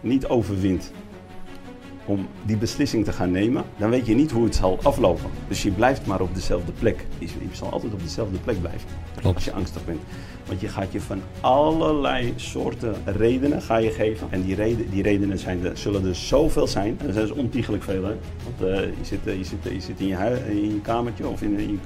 niet overwint om die beslissing te gaan nemen, dan weet je niet hoe het zal aflopen. Dus je blijft maar op dezelfde plek. Je zal altijd op dezelfde plek blijven Klopt. als je angstig bent. Want je gaat je van allerlei soorten redenen ga je geven. En die, reden, die redenen zijn er, zullen er zoveel zijn. En er zijn dus ontiegelijk veel. Hè? Want eh, je, zit, eh, je, zit, je zit in je, hui- in je kamertje of in, in,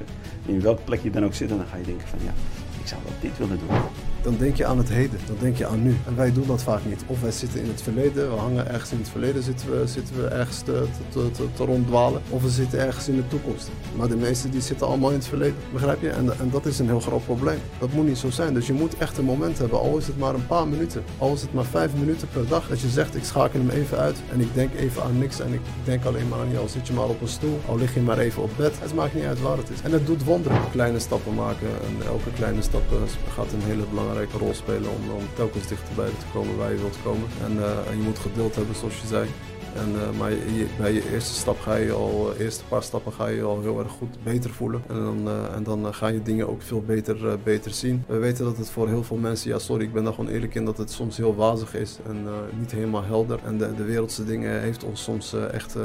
in welke plek je dan ook zit. En dan ga je denken van ja, ik zou wel dit willen doen. Dan denk je aan het heden, dan denk je aan nu. En wij doen dat vaak niet. Of wij zitten in het verleden, we hangen ergens in het verleden, zitten we, zitten we ergens te, te, te, ronddwalen. Of we zitten ergens in de toekomst. Maar de meesten die zitten allemaal in het verleden, begrijp je? En, en dat is een heel groot probleem. Dat moet niet zo zijn. Dus je moet echt een moment hebben, al is het maar een paar minuten. Al is het maar vijf minuten per dag. Dat je zegt, ik schakel hem even uit en ik denk even aan niks. En ik denk alleen maar aan jou. Zit je maar op een stoel, al lig je maar even op bed. Het maakt niet uit waar het is. En het doet wonderen. Kleine stappen maken en elke kleine stap eh, gaat een hele belangrijke rol spelen om, om telkens dichterbij te komen waar je wilt komen. En, eh, je moet geduld hebben, zoals je zei. En, eh, maar je- bij je eerste stap ga je al, eh, eerste paar stappen ga je al heel erg goed beter voelen. En dan, eh, en dan ga je dingen ook veel beter, beter zien. We weten dat het voor heel veel mensen, ja sorry, ik ben daar gewoon eerlijk in, dat het soms heel wazig is en niet helemaal helder. En de, de wereldse dingen heeft ons soms echt...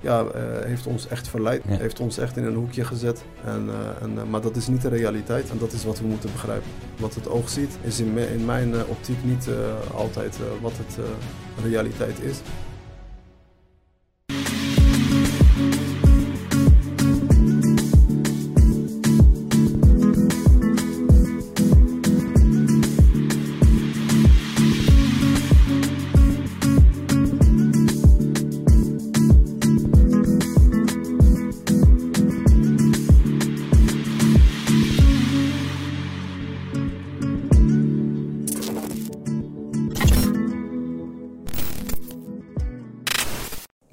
ja, eh, heeft ons echt verleid. Ja. Heeft ons echt in een hoekje gezet. En, eh, en, eh, maar dat is niet de realiteit. En dat is wat we moeten begrijpen. Wat het oog ziet, is in, me- in mijn optiek niet altijd wat het realiteit is.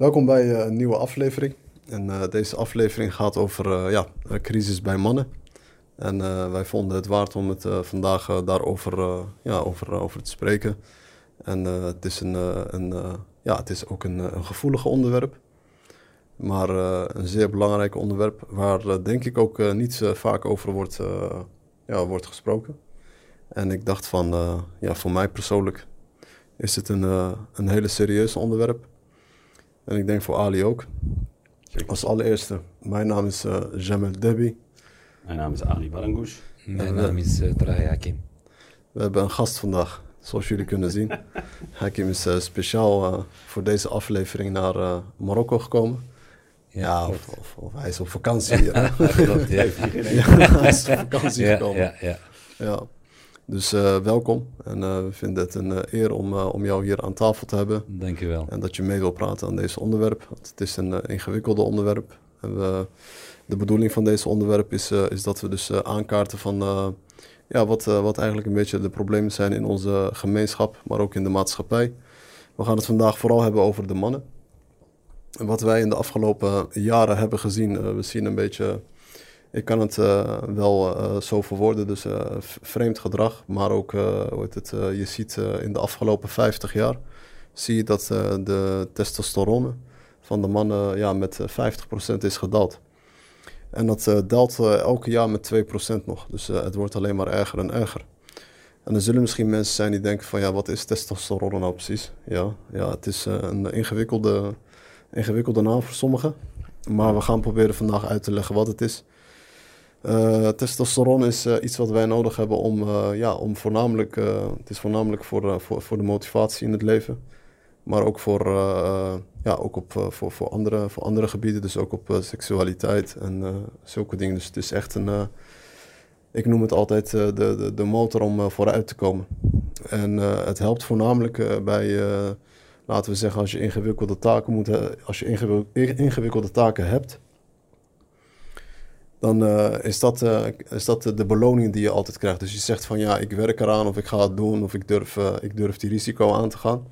Welkom bij eh, een nieuwe aflevering. En eh, deze aflevering gaat over eh, ja, crisis bij mannen. En wij vonden het waard om het vandaag daarover ja, over, over te spreken. En het, is een, een, ja, het is ook een, gevoelig onderwerp. Maar een zeer belangrijk onderwerp waar denk ik ook niet vaak over wordt, ja, wordt gesproken. En ik dacht van, ja, voor mij persoonlijk is het een, een hele serieuze onderwerp. En ik denk voor Ali ook. Als allereerste, mijn naam is eh Jamel Debi. Mijn naam is Ali Barangoush. Mijn naam is uh, Trahi Hakim. We hebben een gast vandaag, zoals jullie kunnen zien. Hakim is eh, speciaal eh, voor deze aflevering naar eh, Marokko gekomen. Ja, of, of, of hij is op vakantie. ja. Klopt, ja. Ja, hij is op vakantie Ja, gekomen. ja, ja. Dus eh, welkom. En eh, we vinden het een eh, eer om, om jou hier aan tafel te hebben. Dankjewel. En dat je mee wil praten aan deze onderwerp. Want het is een ingewikkelde onderwerp. En we, de bedoeling van deze onderwerp is, is dat we dus aankaarten van ja, wat, wat eigenlijk een beetje de problemen zijn in onze gemeenschap, maar ook in de maatschappij. We gaan het vandaag vooral hebben over de mannen. En wat wij in de afgelopen jaren hebben gezien, we zien een beetje, ik kan het eh, wel eh, zo verwoorden, dus eh, vreemd gedrag, maar ook, hoe heet het, je ziet in de afgelopen 50 jaar, zie je dat de testosterone van de mannen ja, met eh, 50% is gedaald. En dat daalt elke jaar met 2% nog. Dus het wordt alleen maar erger en erger. En er zullen misschien mensen zijn die denken van ja, wat is testosterone nou precies? Ja, ja het is een ingewikkelde, ingewikkelde naam voor sommigen. Maar we gaan proberen vandaag uit te leggen wat het is. Eh, testosteron is eh, iets wat wij nodig hebben om, eh, ja, om voornamelijk, het is voornamelijk voor, voor, voor de motivatie in het leven. Maar ook, voor, ja, ook op, voor, voor, andere, voor andere gebieden, dus ook op seksualiteit en zulke dingen. Dus het is echt een, ik noem het altijd de, de, de motor om vooruit te komen. En het helpt voornamelijk bij, laten we zeggen, als je ingewikkelde taken moet, als je ingewik- ingewikkelde taken hebt, dan eh, is, dat, eh, is dat de beloning die je altijd krijgt. Dus je zegt van ja, ik werk eraan of ik ga het doen of ik durf, eh, ik durf die risico aan te gaan.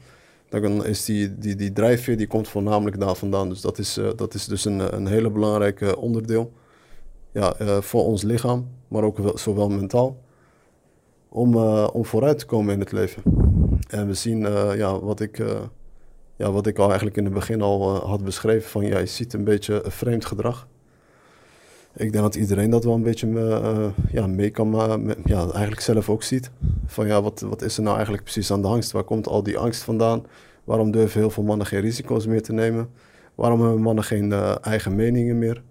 Dan is die, die, die drijfveer die komt voornamelijk daar vandaan. Dus dat is, dat is dus een, een hele belangrijke onderdeel ja, voor ons lichaam, maar ook wel, zowel mentaal, om, om vooruit te komen in het leven. En we zien ja, wat, ik, ja, wat ik al eigenlijk in het begin al had beschreven, van ja, je ziet een beetje vreemd gedrag. Ik denk dat iedereen dat wel een beetje me, eh, ja, mee kan, me- ja, eigenlijk zelf ook ziet. Van ja, wat, wat is er nou eigenlijk precies aan de angst? Waar komt al die angst vandaan? Waarom durven heel veel mannen geen risico's meer te nemen? Waarom hebben mannen geen eh, eigen meningen meer?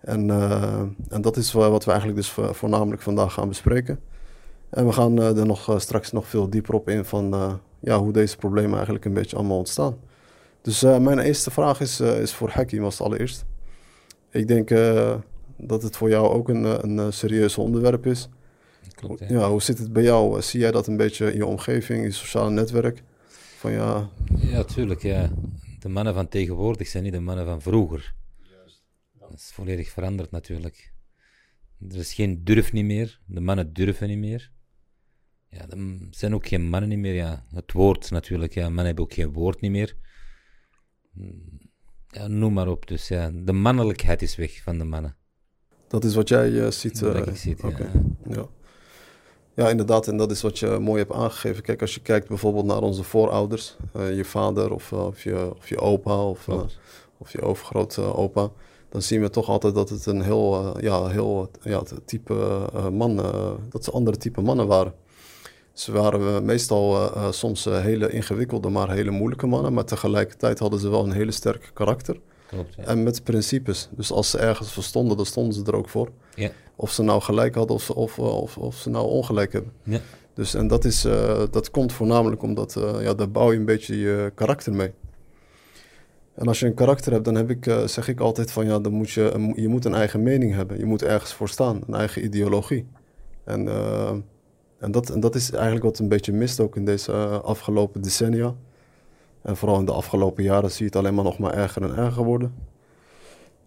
En, eh, en dat is wa- wat we eigenlijk dus vo- voornamelijk vandaag gaan bespreken. En we gaan eh, er nog eh, straks nog veel dieper op in van eh, ja, hoe deze problemen eigenlijk een beetje allemaal ontstaan. Dus eh, mijn eerste vraag is, eh, is voor Hakim als allereerst. Ik denk eh, dat het voor jou ook een, eh, een eh, serieus onderwerp is. Klopt, ja. Ja, hoe zit het bij jou? Zie jij dat een beetje in je omgeving, je sociale netwerk? Van ja, Ja, tuurlijk, ja. De mannen van tegenwoordig zijn niet de mannen van vroeger. Dat is volledig veranderd natuurlijk. Er is geen durf niet meer. De mannen durven niet meer. Ja, er zijn ook geen mannen niet meer. Ja, het woord natuurlijk. Ja, mannen hebben ook geen woord niet meer. Mm, Ja, noem maar op. Dus ja, de mannelijkheid is weg van de mannen. Dat is wat jij eh, ziet. Eh, ik zie, ja. Ja. ja, inderdaad. En dat is wat je mooi hebt aangegeven. Kijk, als je kijkt bijvoorbeeld naar onze voorouders, eh, je vader of, of, je, of je opa of, of je overgrote opa, dan zien we toch altijd dat het een heel, ja, heel ja, type man, dat ze andere type mannen waren. Ze waren meestal soms hele ingewikkelde, maar hele moeilijke mannen, maar tegelijkertijd hadden ze wel een hele sterke karakter. Klopt, ja. En met principes. Dus als ze ergens voor stonden, dan stonden ze er ook voor. Ja. Of ze nou gelijk hadden of, ze- of, of, of ze nou ongelijk hebben. Ja. Dus en dat, is, eh, dat komt voornamelijk omdat eh, ja, daar bouw je een beetje je karakter mee. En als je een karakter hebt, dan heb ik, eh, zeg ik altijd van ja, dan moet je, je moet een eigen mening hebben. Je moet ergens voor staan, een eigen ideologie. En, eh, en, dat, en dat is eigenlijk wat een beetje mist ook in deze eh, afgelopen decennia. En vooral in de afgelopen jaren zie je het alleen maar nog maar erger en erger worden.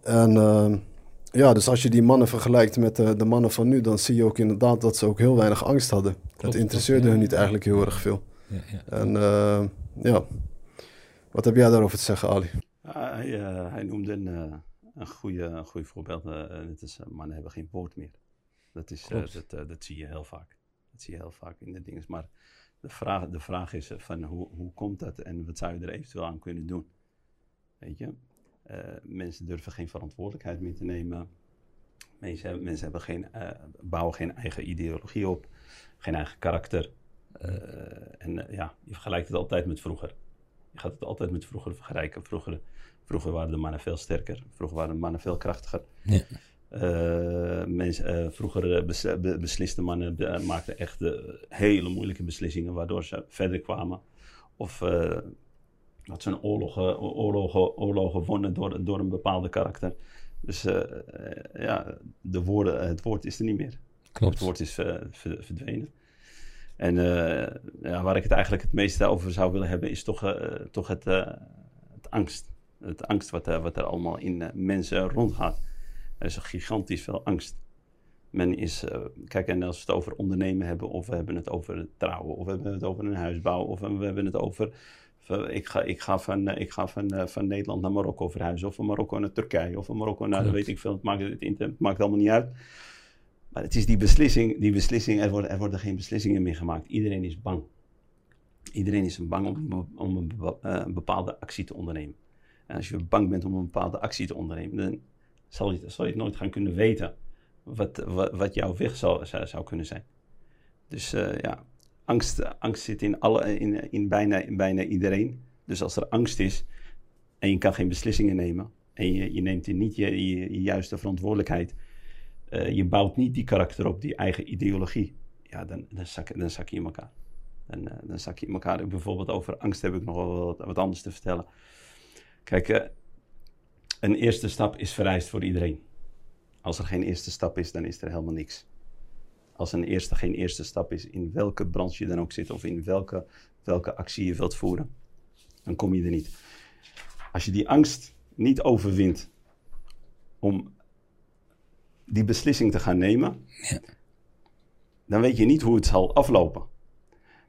En eh, ja, dus als je die mannen vergelijkt met eh, de mannen van nu, dan zie je ook inderdaad dat ze ook heel weinig angst hadden. het interesseerde klopt, ja. hun niet eigenlijk heel erg veel. Ja, ja. En eh, ja, wat heb jij daarover te zeggen, Ali? Ja, hij, eh, hij noemde een, eh, een, goede, een goede voorbeeld. eh, het is, mannen hebben geen woord meer. Dat, is, dat, dat zie je heel vaak. Dat zie je heel vaak in de dingen. Maar de vraag, de vraag is eh, van hoe, hoe komt dat en wat zou je er eventueel aan kunnen doen? Weet je? Eh, mensen durven geen verantwoordelijkheid meer te nemen. Mensen, mensen hebben geen, eh, bouwen geen eigen ideologie op, geen eigen karakter. En ja, je vergelijkt het altijd met vroeger. Je gaat het altijd met vroeger vergelijken. Vroeger, vroeger waren de mannen veel sterker. Vroeger waren de mannen veel krachtiger. Ja. Eh, mensen, eh, vroeger eh, bes- be- besliste mannen maakten echt hele moeilijke beslissingen, waardoor ze verder kwamen. Of dat ze een oorlogen, oorlogen, oorlogen wonnen door, door een bepaalde karakter. Dus ja, de woorden, het woord is er niet meer. Klopt. Het woord is ver- verdwenen. En ja, waar ik het eigenlijk het meeste over zou willen hebben, is toch, toch het, het angst. Het angst wat, er- wat er allemaal in mensen rondgaat. Er is gigantisch veel angst. Men is, eh, kijk, en als we het over ondernemen hebben, of we hebben het over trouwen, of we hebben het over een huis bouwen, of we hebben het over. Ik ga, ik ga, van, eh, ik ga van, eh, van Nederland naar Marokko verhuizen, of van Marokko naar Turkije, of van Marokko naar, weet ik veel, het maakt, het, het maakt allemaal niet uit. Maar het is die beslissing, die beslissing er, worden, er worden geen beslissingen meer gemaakt. Iedereen is bang. Iedereen is bang om, een om een, een bepaalde actie te ondernemen. En als je bang bent om een bepaalde actie te ondernemen, dan zal je, je het nooit gaan kunnen weten wat, wat, wat jouw weg zou, zou, kunnen zijn. Dus eh, ja, angst, angst zit in, alle, in, in, bijna, bijna iedereen. Dus als er angst is en je kan geen beslissingen nemen en je, je neemt niet je, juiste verantwoordelijkheid, eh, je bouwt niet die karakter op, die eigen ideologie, ja, dan, dan, zak, dan zak je in elkaar. Dan, eh, dan zak je in elkaar. Bijvoorbeeld over angst heb ik nog wel wat, wat anders te vertellen. Kijk, een eerste stap is vereist voor iedereen. Als er geen eerste stap is, dan is er helemaal niks. Als een eerste geen eerste stap is, in welke branche je dan ook zit of in welke, welke actie je wilt voeren, dan kom je er niet. Als je die angst niet overwint om die beslissing te gaan nemen, dan weet je niet hoe het zal aflopen.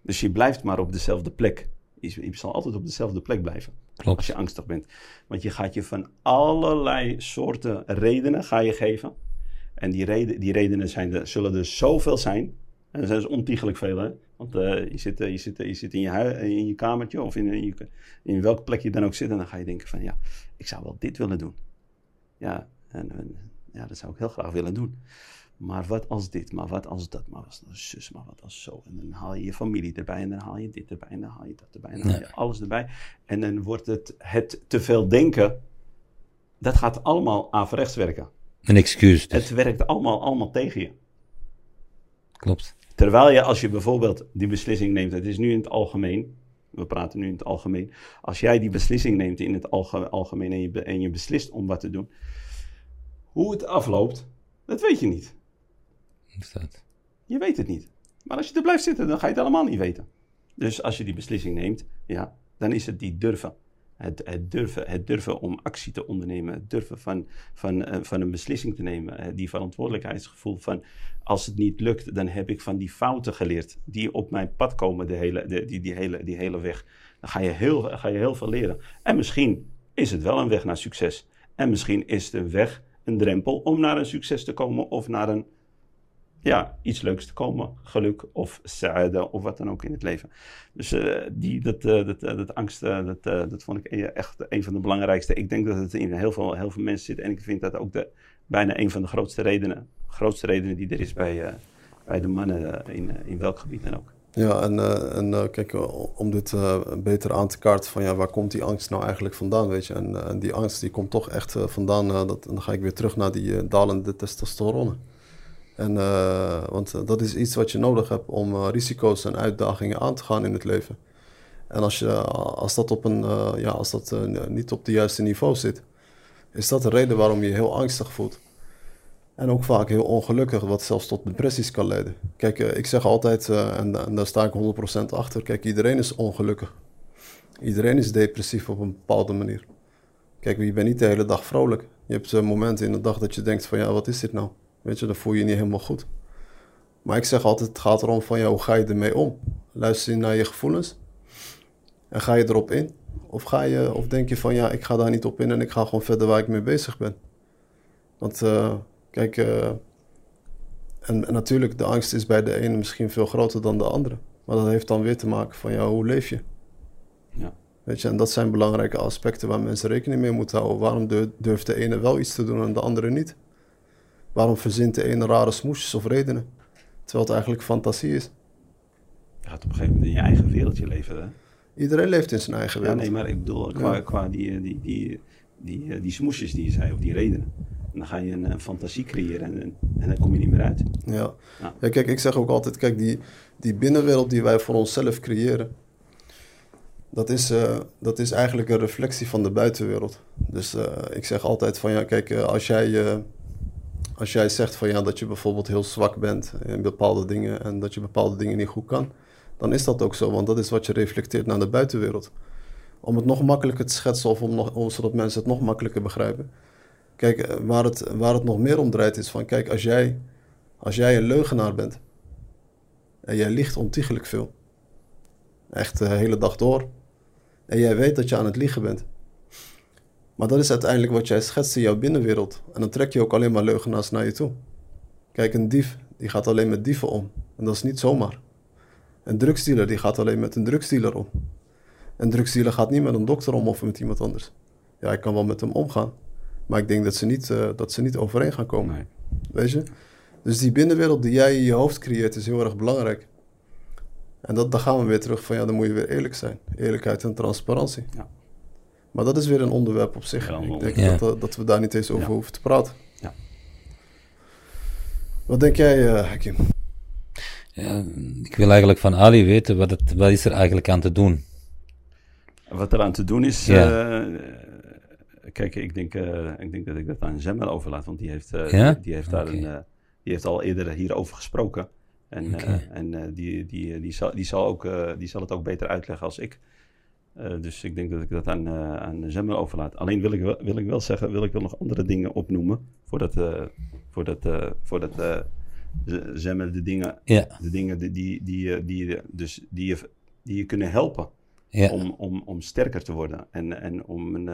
Dus je blijft maar op dezelfde plek. Je, je zal altijd op dezelfde plek blijven. Klopt. Als je angstig bent. Want je gaat je van allerlei soorten redenen ga je geven. En die, reden, die redenen zijn er, zullen er zoveel zijn. En er zijn dus ontiegelijk veel. Hè? Want eh, je, zit, eh, je, zit, je zit in je, hui- in je kamertje of in, in, je, in welk plek je dan ook zit. En dan ga je denken van ja, ik zou wel dit willen doen. Ja, en, en, ja dat zou ik heel graag willen doen. Maar wat als dit, maar wat als dat, maar wat als zus, maar wat als zo. En dan haal je je familie erbij en dan haal je dit erbij en dan haal je dat erbij en dan haal je alles erbij. En dan wordt het, het te veel denken, dat gaat allemaal averechts werken. Een excuus dus. Het werkt allemaal, allemaal tegen je. Klopt. Terwijl je, als je bijvoorbeeld die beslissing neemt, het is nu in het algemeen, we praten nu in het algemeen, als jij die beslissing neemt in het alge- algemeen en je, en je beslist om wat te doen, hoe het afloopt, dat weet je niet. Dat. Je weet het niet. Maar als je er blijft zitten, dan ga je het allemaal niet weten. Dus als je die beslissing neemt, ja, dan is het die durven. Het, het, durven, het durven om actie te ondernemen, het durven van, van, eh, van een beslissing te nemen, eh, die verantwoordelijkheidsgevoel van als het niet lukt, dan heb ik van die fouten geleerd die op mijn pad komen, de hele, de, die, die, hele, die hele weg. Dan ga je, heel, ga je heel veel leren. En misschien is het wel een weg naar succes. En misschien is een weg, een drempel om naar een succes te komen of naar een ja, iets leuks te komen. Geluk of sa'ada of wat dan ook in het leven. Dus eh, die, dat, eh, dat, eh, dat angst, eh, dat, dat vond ik echt een van de belangrijkste. Ik denk dat het in heel veel, heel veel mensen zit. En ik vind dat ook de, bijna een van de grootste redenen, grootste redenen die er is bij, eh, bij de mannen in, in welk gebied dan ook. Ja, en, eh, en eh, kijk, om dit eh, beter aan te kaarten van ja, waar komt die angst nou eigenlijk vandaan, weet je? En, en die angst die komt toch echt vandaan, dat, en dan ga ik weer terug naar die dalende testosteron. En, eh, want eh, dat is iets wat je nodig hebt om eh, risico's en uitdagingen aan te gaan in het leven. En als, je, als dat, op een, ja, als dat niet op de juiste niveau zit, is dat de reden waarom je je heel angstig voelt. En ook vaak heel ongelukkig, wat zelfs tot depressies kan leiden. Kijk, ik zeg altijd, en, en daar sta ik 100% achter, kijk, iedereen is ongelukkig. Iedereen is depressief op een bepaalde manier. Kijk, je bent niet de hele dag vrolijk. Je hebt momenten in de dag dat je denkt van, ja, wat is dit nou? Weet je, dan voel je je niet helemaal goed. Maar ik zeg altijd, het gaat erom van, ja, hoe ga je ermee om? Luister je naar je gevoelens? En ga je erop in? Of, ga je, of denk je van, ja, ik ga daar niet op in en ik ga gewoon verder waar ik mee bezig ben? Want, eh, kijk, eh, en, en natuurlijk, de angst is bij de ene misschien veel groter dan de andere. Maar dat heeft dan weer te maken van, ja, hoe leef je? Ja. Weet je, en dat zijn belangrijke aspecten waar mensen rekening mee moeten houden. Waarom dur- durft de ene wel iets te doen en de andere niet? Waarom verzint de ene rare smoesjes of redenen? Terwijl het eigenlijk fantasie is. Je gaat op een gegeven moment in je eigen wereldje leven. Hè? Iedereen leeft in zijn eigen Ja, wereld. nee, maar ik bedoel, qua, Ja. qua die, eh, die, die, die, eh, die smoesjes die je zei, of die redenen. En dan ga je een, fantasie creëren en, en, en dan kom je niet meer uit. Ja. Ja. ja, kijk, ik zeg ook altijd, kijk, die, die binnenwereld die wij voor onszelf creëren, dat is, eh, dat is eigenlijk een reflectie van de buitenwereld. Dus ik zeg altijd van, ja, kijk, als jij, als jij zegt van, ja, dat je bijvoorbeeld heel zwak bent in bepaalde dingen en dat je bepaalde dingen niet goed kan, dan is dat ook zo, want dat is wat je reflecteert naar de buitenwereld. Om het nog makkelijker te schetsen of om zodat mensen het nog makkelijker begrijpen. Kijk, eh, waar het, waar het nog meer om draait is van, kijk, als jij, als jij een leugenaar bent en jij liegt ontiegelijk veel, echt de hele dag door, en jij weet dat je aan het liegen bent, maar dat is uiteindelijk wat jij schetst in jouw binnenwereld. En dan trek je ook alleen maar leugenaars naar je toe. Kijk, een dief, die gaat alleen met dieven om. En dat is niet zomaar. Een drugsdealer, die gaat alleen met een drugsdealer om. Een drugsdealer gaat niet met een dokter om of met iemand anders. Ja, ik kan wel met hem omgaan. Maar ik denk dat ze niet, eh, dat ze niet overeen gaan komen. Nee. Weet je? Dus die binnenwereld die jij in je hoofd creëert is heel erg belangrijk. En dat, dan gaan we weer terug van ja, dan moet je weer eerlijk zijn. Eerlijkheid en transparantie. Ja. Maar dat is weer een onderwerp op zich. Ja, ik denk dat, eh, dat we daar niet eens over Ja. hoeven te praten. Ja. Wat denk jij, eh Hakim? Ja, ik wil eigenlijk van Ali weten, wat, het, wat is er eigenlijk aan te doen? Wat eraan te doen is. Ja. eh, kijk, ik denk, eh, ik denk dat ik dat aan Zemmel overlaat, want die heeft, eh, Ja? die, die heeft daar een, eh, die heeft al eerder hierover gesproken. En, Oké. eh, en eh, die, die, die, zal, die, zal ook, eh, die zal het ook beter uitleggen als ik. Eh, dus ik denk dat ik dat aan, eh aan Zemmel overlaat. Alleen wil ik, wel, wil ik wel zeggen, wil ik wel nog andere dingen opnoemen. Voordat, eh voordat, voordat Zemmel de dingen, Ja, de dingen die, die, die, je- die, dus die, je, die je kunnen helpen ja. om, om, om sterker te worden en, en om een.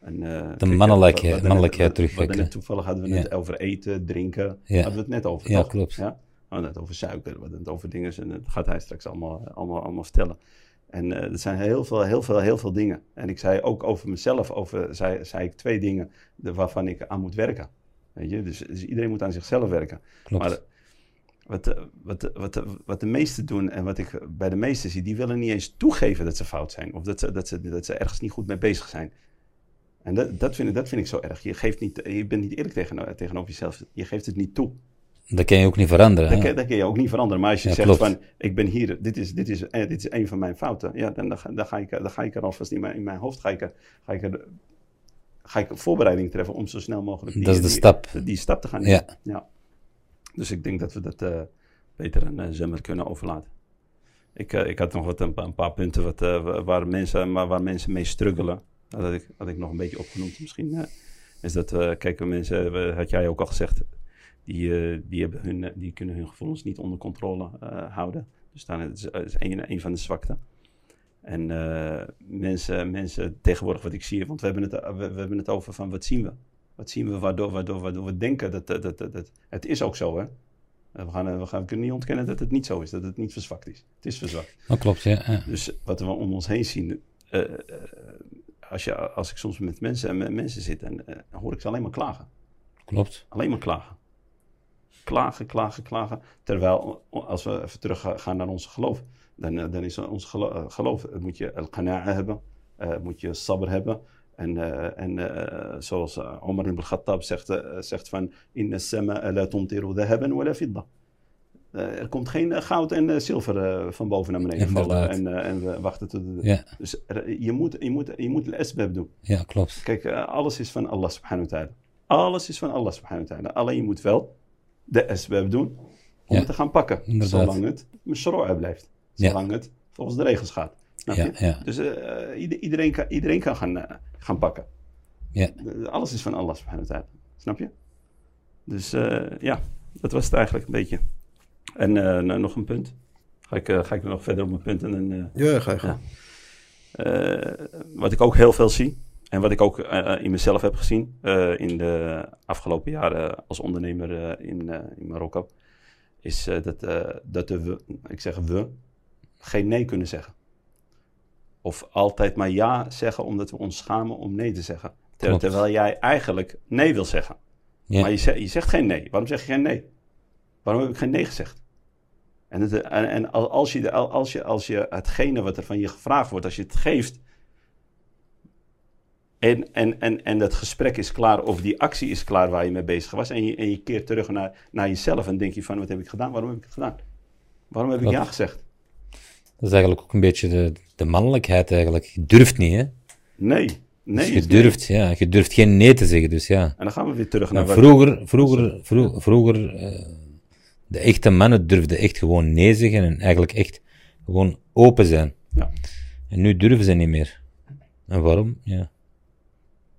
een kijk, mannelijkheid- mannelijkheid we- te we hadden ontwikkelen. net- Toevallig hadden we Ja. het over eten, drinken. Hadden we het net over. Ja, toch? klopt. Ja? We hadden het over suiker, we hadden het over dingen. En dat gaat hij straks allemaal, allemaal, allemaal vertellen. En eh, er zijn heel veel, heel, veel, heel veel dingen. En ik zei ook over mezelf, over, zei, zei ik twee dingen de- waarvan ik aan moet werken. Weet je? Dus, dus iedereen moet aan zichzelf werken. Klopt. Maar wat, de- wat, de- wat, wat de meesten doen en wat ik bij de meesten zie, die willen niet eens toegeven dat ze fout zijn. Of dat ze, dat ze, dat ze ergens niet goed mee bezig zijn. En dat, dat, vind, ik, dat vind ik zo erg. Je, geeft niet, je bent niet eerlijk tegen, tegenover jezelf. Je geeft het niet toe. Dat kan je ook niet veranderen. Dat, kan, dat kan je ook niet veranderen. Maar als je Ja, zegt klopt. van, ik ben hier, dit is, dit is, eh, dit is een van mijn fouten. Ja, dan, dan, ga, dan, ga, ik, dan ga ik er alvast in mijn, in mijn hoofd, ga ik, er- ga ik, er, ga ik voorbereiding treffen om zo snel mogelijk die, Dat is de die- stap. die stap te gaan Ja. nemen. Ja. Dus ik denk dat we dat eh, beter aan uh, Zemmer kunnen overlaten. Ik, eh, ik had nog wat, een, paar- een paar punten wat, eh, wa- waar, mensen, maar waar mensen mee struggelen. Dat had ik, had ik nog een beetje opgenoemd misschien. eh, is dat, eh kijk, mensen, eh, had jij ook al gezegd, die, eh, die, hebben hun, eh, die kunnen hun gevoelens niet onder controle eh, houden. Dus dan is, is een, een van de zwakten. En mensen, mensen tegenwoordig wat ik zie, want we hebben, het, we, we hebben het over van wat zien we? Wat zien we waardoor, waardoor, waardoor we denken dat, dat, dat, dat, dat- Het is ook zo, hè? We, gaan, we, gaan, we kunnen niet ontkennen dat het niet zo is, dat het niet verzwakt is. Het is verzwakt. Dat klopt, ja. ja. Dus wat we om ons heen zien, als, je, als ik soms met mensen, en met mensen zit, en, hoor ik ze alleen maar klagen. Klopt. Alleen maar klagen. Klagen, klagen, klagen. Terwijl, als we even terug gaan naar ons geloof, dan, eh, dan is ons eh, geloof, eh, moet je al-qana'a hebben, moet je sabr hebben. En, en zoals Omar ibn Khattab zegt, zegt van, in sama la tumtiru dhahaban wala fidda. Eh, er komt geen goud en zilver van boven naar beneden vallen en, en we wachten tot de, Ja, Dus er- je moet, je moet, je moet doen. ja klopt. Kijk, alles is van Allah subhanahu wa ta'ala. Alles is van Allah subhanahu wa ta'ala. Alleen je moet wel de asbab doen om Ja, het te gaan pakken. inderdaad. Zolang het mashro'a blijft. Ja. Zolang het volgens de regels gaat. Ja. Dus eh, ieder- iedereen kan, iedereen kan gaan, eh, gaan pakken. Ja. Alles is van Allah subhanahu wa ta'ala. Snap je? Dus eh, ja, dat was het eigenlijk een beetje. En eh, nou, nog een punt. Ga ik, ga ik nog verder op mijn punt en dan... eh, Ja, ga je eh, wat ik ook heel veel zie, en wat ik ook eh, in mezelf heb gezien eh, in de afgelopen jaren als ondernemer eh, in, eh, in Marokko, is eh, dat, eh, dat de we, ik zeg we, geen nee kunnen zeggen. Of altijd maar ja zeggen omdat we ons schamen om nee te zeggen. Ter- terwijl jij eigenlijk nee wil zeggen. Ja. Maar je, zegt- je zegt geen nee. Waarom zeg je geen nee? Waarom heb ik geen nee gezegd? En, het, en, en al- als, je, als, je, als je hetgene wat er van je gevraagd wordt, als je het geeft. En, en, en, en dat gesprek is klaar, of die actie is klaar waar je mee bezig was. En je, en je keert terug naar, naar jezelf en denk je van, wat heb ik gedaan? Waarom heb ik het gedaan? Waarom heb ik ja gezegd? Dat is eigenlijk ook een beetje de, de mannelijkheid eigenlijk. Je durft niet, hè? Nee. Nee. Dus je nee. durft, ja. Je durft geen nee te zeggen, dus ja. En dan gaan we weer terug naar vroeger, vroeger, vro- vroeger, eh, de echte mannen durfden echt gewoon nee zeggen en eigenlijk echt gewoon open zijn. Ja. En nu durven ze niet meer. En waarom? Ja.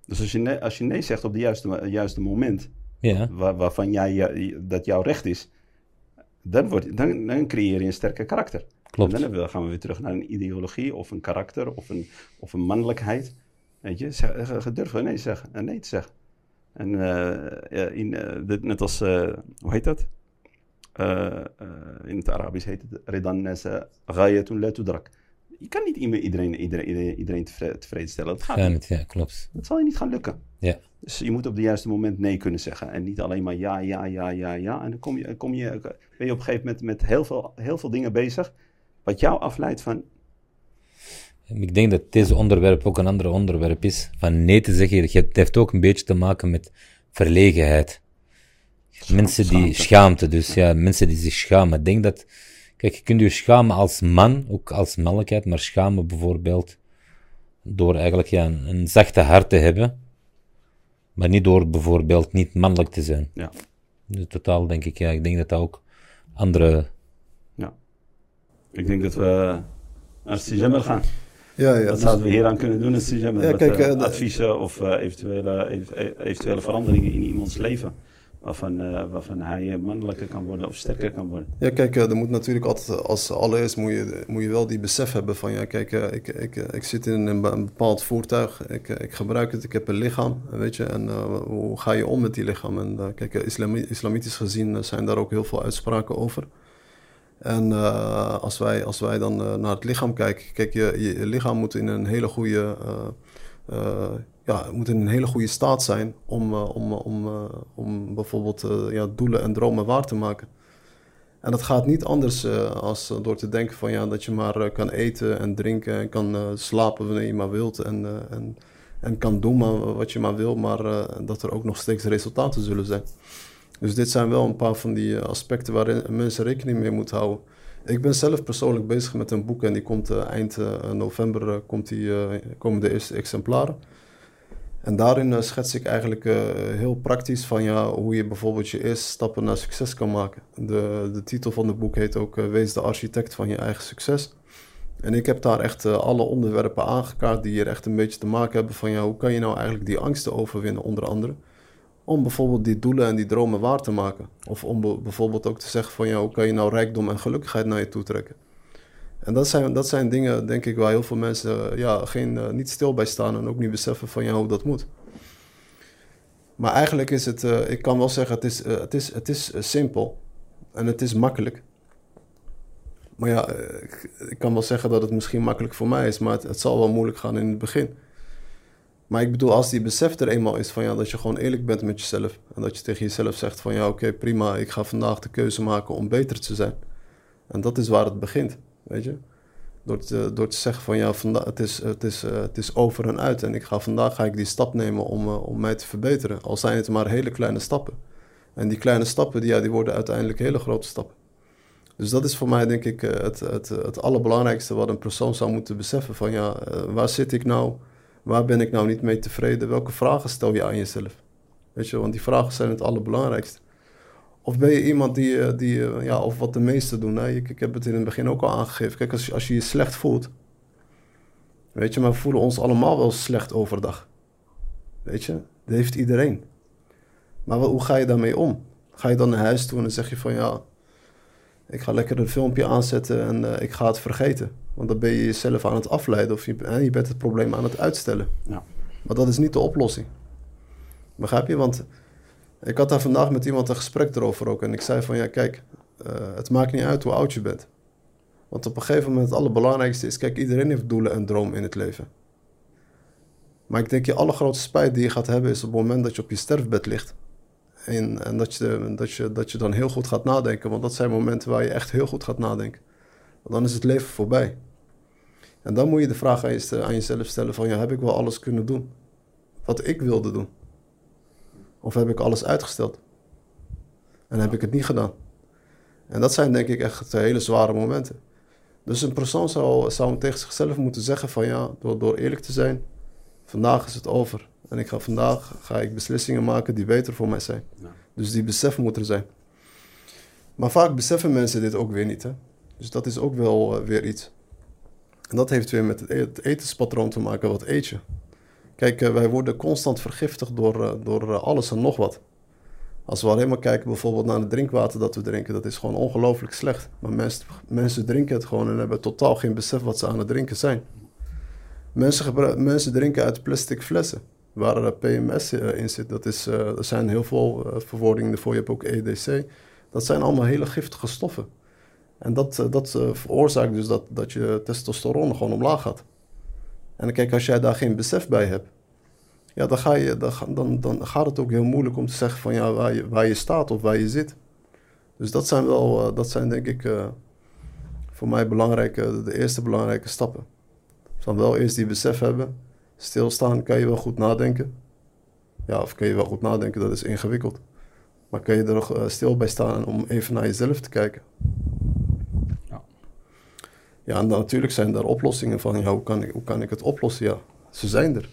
Dus als je, nee, als je nee zegt op het juiste, juiste moment, Ja, waar, waarvan jij, dat jouw recht is, dan, wordt, dan, dan creëer je een sterker karakter. klopt. En dan we- gaan we weer terug naar een ideologie of een karakter of een, of een mannelijkheid. Weet je, zeg, eh, ge- durven nee, zeggen, en nee te zeggen. En eh, in, eh, dit, net als, hoe heet dat? In het Arabisch heet het Redan nasa ghayatun la tudrak. Je kan niet iedereen, iedereen, iedereen, iedereen tevre- tevreden stellen. Dat gaat Ja, niet. ja, klopt. Dat zal je niet gaan lukken. Ja, Dus je moet op het juiste moment nee kunnen zeggen. En niet alleen maar ja, ja, ja, ja, ja. En dan kom je, kom je, ben je op een gegeven moment met heel veel, heel veel dingen bezig. Wat jou afleidt van. ik denk dat deze onderwerp ook een ander onderwerp is. Van nee te zeggen, het heeft ook een beetje te maken met verlegenheid. mensen die schaamte. schaamte, dus ja, mensen die zich schamen. Ik denk dat, kijk, je kunt je schamen als man, ook als mannelijkheid, maar schamen bijvoorbeeld door eigenlijk ja, een, een zachte hart te hebben, maar niet door bijvoorbeeld niet mannelijk te zijn. Ja, Dus totaal denk ik, ja, ik denk dat dat ook andere, ja. Ik denk dat we naar Stijemmer gaan. Ja, ja. Wat dus- zouden we hieraan kunnen doen Stijemmer? Ja, Wat, kijk, eh, eh, adviezen of eh, eventuele, ev- eventuele veranderingen in iemands leven. Waarvan, eh, waarvan hij eh, mannelijker kan worden of sterker kan worden. Ja, kijk, eh, er moet natuurlijk altijd, als allereerst moet je, moet je wel die besef hebben van, ja, kijk, ik, ik, ik zit in een, be- een bepaald voertuig, ik, ik gebruik het, ik heb een lichaam, weet je, en hoe ga je om met die lichaam? En kijk, islami- islamitisch gezien zijn daar ook heel veel uitspraken over. En als, wij, als wij dan naar het lichaam kijken, kijk, je, je lichaam moet in een hele goede, eh, eh, ja, moet in een hele goede staat zijn om, eh, om, om, eh, om bijvoorbeeld eh, ja, doelen en dromen waar te maken. En dat gaat niet anders als door te denken van ja, dat je maar kan eten en drinken en kan slapen wanneer je maar wilt en, en, en kan doen maar wat je maar wil, maar dat er ook nog steeds resultaten zullen zijn. Dus dit zijn wel een paar van die aspecten waarin mensen rekening mee moeten houden. Ik ben zelf persoonlijk bezig met een boek en die komt eind november komt die, komen de eerste exemplaren. En daarin uh, schets ik eigenlijk uh, heel praktisch van ja, hoe je bijvoorbeeld je eerste stappen naar succes kan maken. De, de titel van het boek heet ook uh, Wees de architect van je eigen succes. En ik heb daar echt alle onderwerpen aangekaart die hier echt een beetje te maken hebben van ja, hoe kan je nou eigenlijk die angsten overwinnen onder andere. Om bijvoorbeeld die doelen en die dromen waar te maken. Of om bijvoorbeeld ook te zeggen van ja, hoe kan je nou rijkdom en gelukkigheid naar je toe trekken. En dat zijn, dat zijn dingen, denk ik, waar heel veel mensen ja, geen, uh, niet stil bij staan en ook niet beseffen van ja, hoe dat moet. Maar eigenlijk is het, uh, ik kan wel zeggen, het is, het is, het is simpel en het is makkelijk. Maar ja, ik, kan wel zeggen dat het misschien makkelijk voor mij is, maar het, het, zal wel moeilijk gaan in het begin. Maar ik bedoel, als die besef er eenmaal is van ja, dat je gewoon eerlijk bent met jezelf. En dat je tegen jezelf zegt van ja, oké, prima, ik ga vandaag de keuze maken om beter te zijn. En dat is waar het begint. Weet je? Door te, door te zeggen van ja, het, is, het, is, uh, het is over en uit. En ik ga, vandaag ga ik die stap nemen om, uh, om mij te verbeteren. Al zijn het maar hele kleine stappen. En die kleine stappen, die, ja, die worden uiteindelijk hele grote stappen. Dus dat is voor mij denk ik uh, het, het, het allerbelangrijkste wat een persoon zou moeten beseffen. Van ja, waar zit ik nou? Waar ben ik nou niet mee tevreden? Welke vragen stel je aan jezelf? Weet je, want die vragen zijn het allerbelangrijkste. Of ben je iemand die, eh, die eh, ja, of wat de meesten doen. Hè? Ik, ik heb het in het begin ook al aangegeven. Kijk, als, als je je slecht voelt, weet je, maar we voelen ons allemaal wel slecht overdag. Weet je, dat heeft iedereen. Maar hoe ga je daarmee om? Ga je dan naar huis toe en dan zeg je van ja, ik ga lekker een filmpje aanzetten en uh, ik ga het vergeten. Want dan ben je jezelf aan het afleiden of je, je bent het probleem aan het uitstellen. Ja. Maar dat is niet de oplossing. Begrijp je? Want ik had daar vandaag met iemand een gesprek erover ook. En ik zei van ja, kijk, uh, het maakt niet uit hoe oud je bent. Want op een gegeven moment het allerbelangrijkste is, kijk, iedereen heeft doelen en dromen in het leven. Maar ik denk je allergrootste spijt die je gaat hebben is op het moment dat je op je sterfbed ligt. En, dat, je, dat, je, dat je dan heel goed gaat nadenken. Want dat zijn momenten waar je echt heel goed gaat nadenken. Want dan is het leven voorbij. En dan moet je de vraag aan, aan jezelf stellen van ja, heb ik wel alles kunnen doen? Wat ik wilde doen. Of heb ik alles uitgesteld? En heb ik het niet gedaan? En dat zijn denk ik echt hele zware momenten. Dus een persoon zou, zou tegen zichzelf moeten zeggen van ja, door, door eerlijk te zijn, vandaag is het over. En ik ga vandaag ga ik beslissingen maken die beter voor mij zijn. Dus die besef moet er zijn. Maar vaak beseffen mensen dit ook weer niet. Hè? Dus dat is ook wel uh, weer iets. En dat heeft weer met het etenspatroon te maken. Wat eet je? Kijk, eh, wij worden constant vergiftigd door, eh, door eh, alles en nog wat. Als we alleen maar kijken bijvoorbeeld naar het drinkwater dat we drinken, dat is gewoon ongelooflijk slecht. Maar mensen, mensen drinken het gewoon en hebben totaal geen besef wat ze aan het drinken zijn. Mensen, mensen drinken uit plastic flessen waar PMS in zit. Dat is, er zijn heel veel verwoordingen ervoor. Je hebt ook EDC. Dat zijn allemaal hele giftige stoffen. En dat, dat veroorzaakt dus dat, dat je testosteron gewoon omlaag gaat. En kijk, als jij daar geen besef bij hebt, ja, dan, ga je, dan, dan, dan gaat het ook heel moeilijk om te zeggen van ja, waar, je, waar je staat of waar je zit. Dus dat zijn wel, uh, dat zijn denk ik uh, voor mij belangrijke, de eerste belangrijke stappen. Van wel eerst die besef hebben, stilstaan, kan je wel goed nadenken. Ja, of kan je wel goed nadenken, dat is ingewikkeld. Maar kan je er nog uh, stil bij staan om even naar jezelf te kijken. Ja, en natuurlijk zijn er oplossingen van, ja, hoe, kan ik, hoe kan ik het oplossen? Ja, ze zijn er.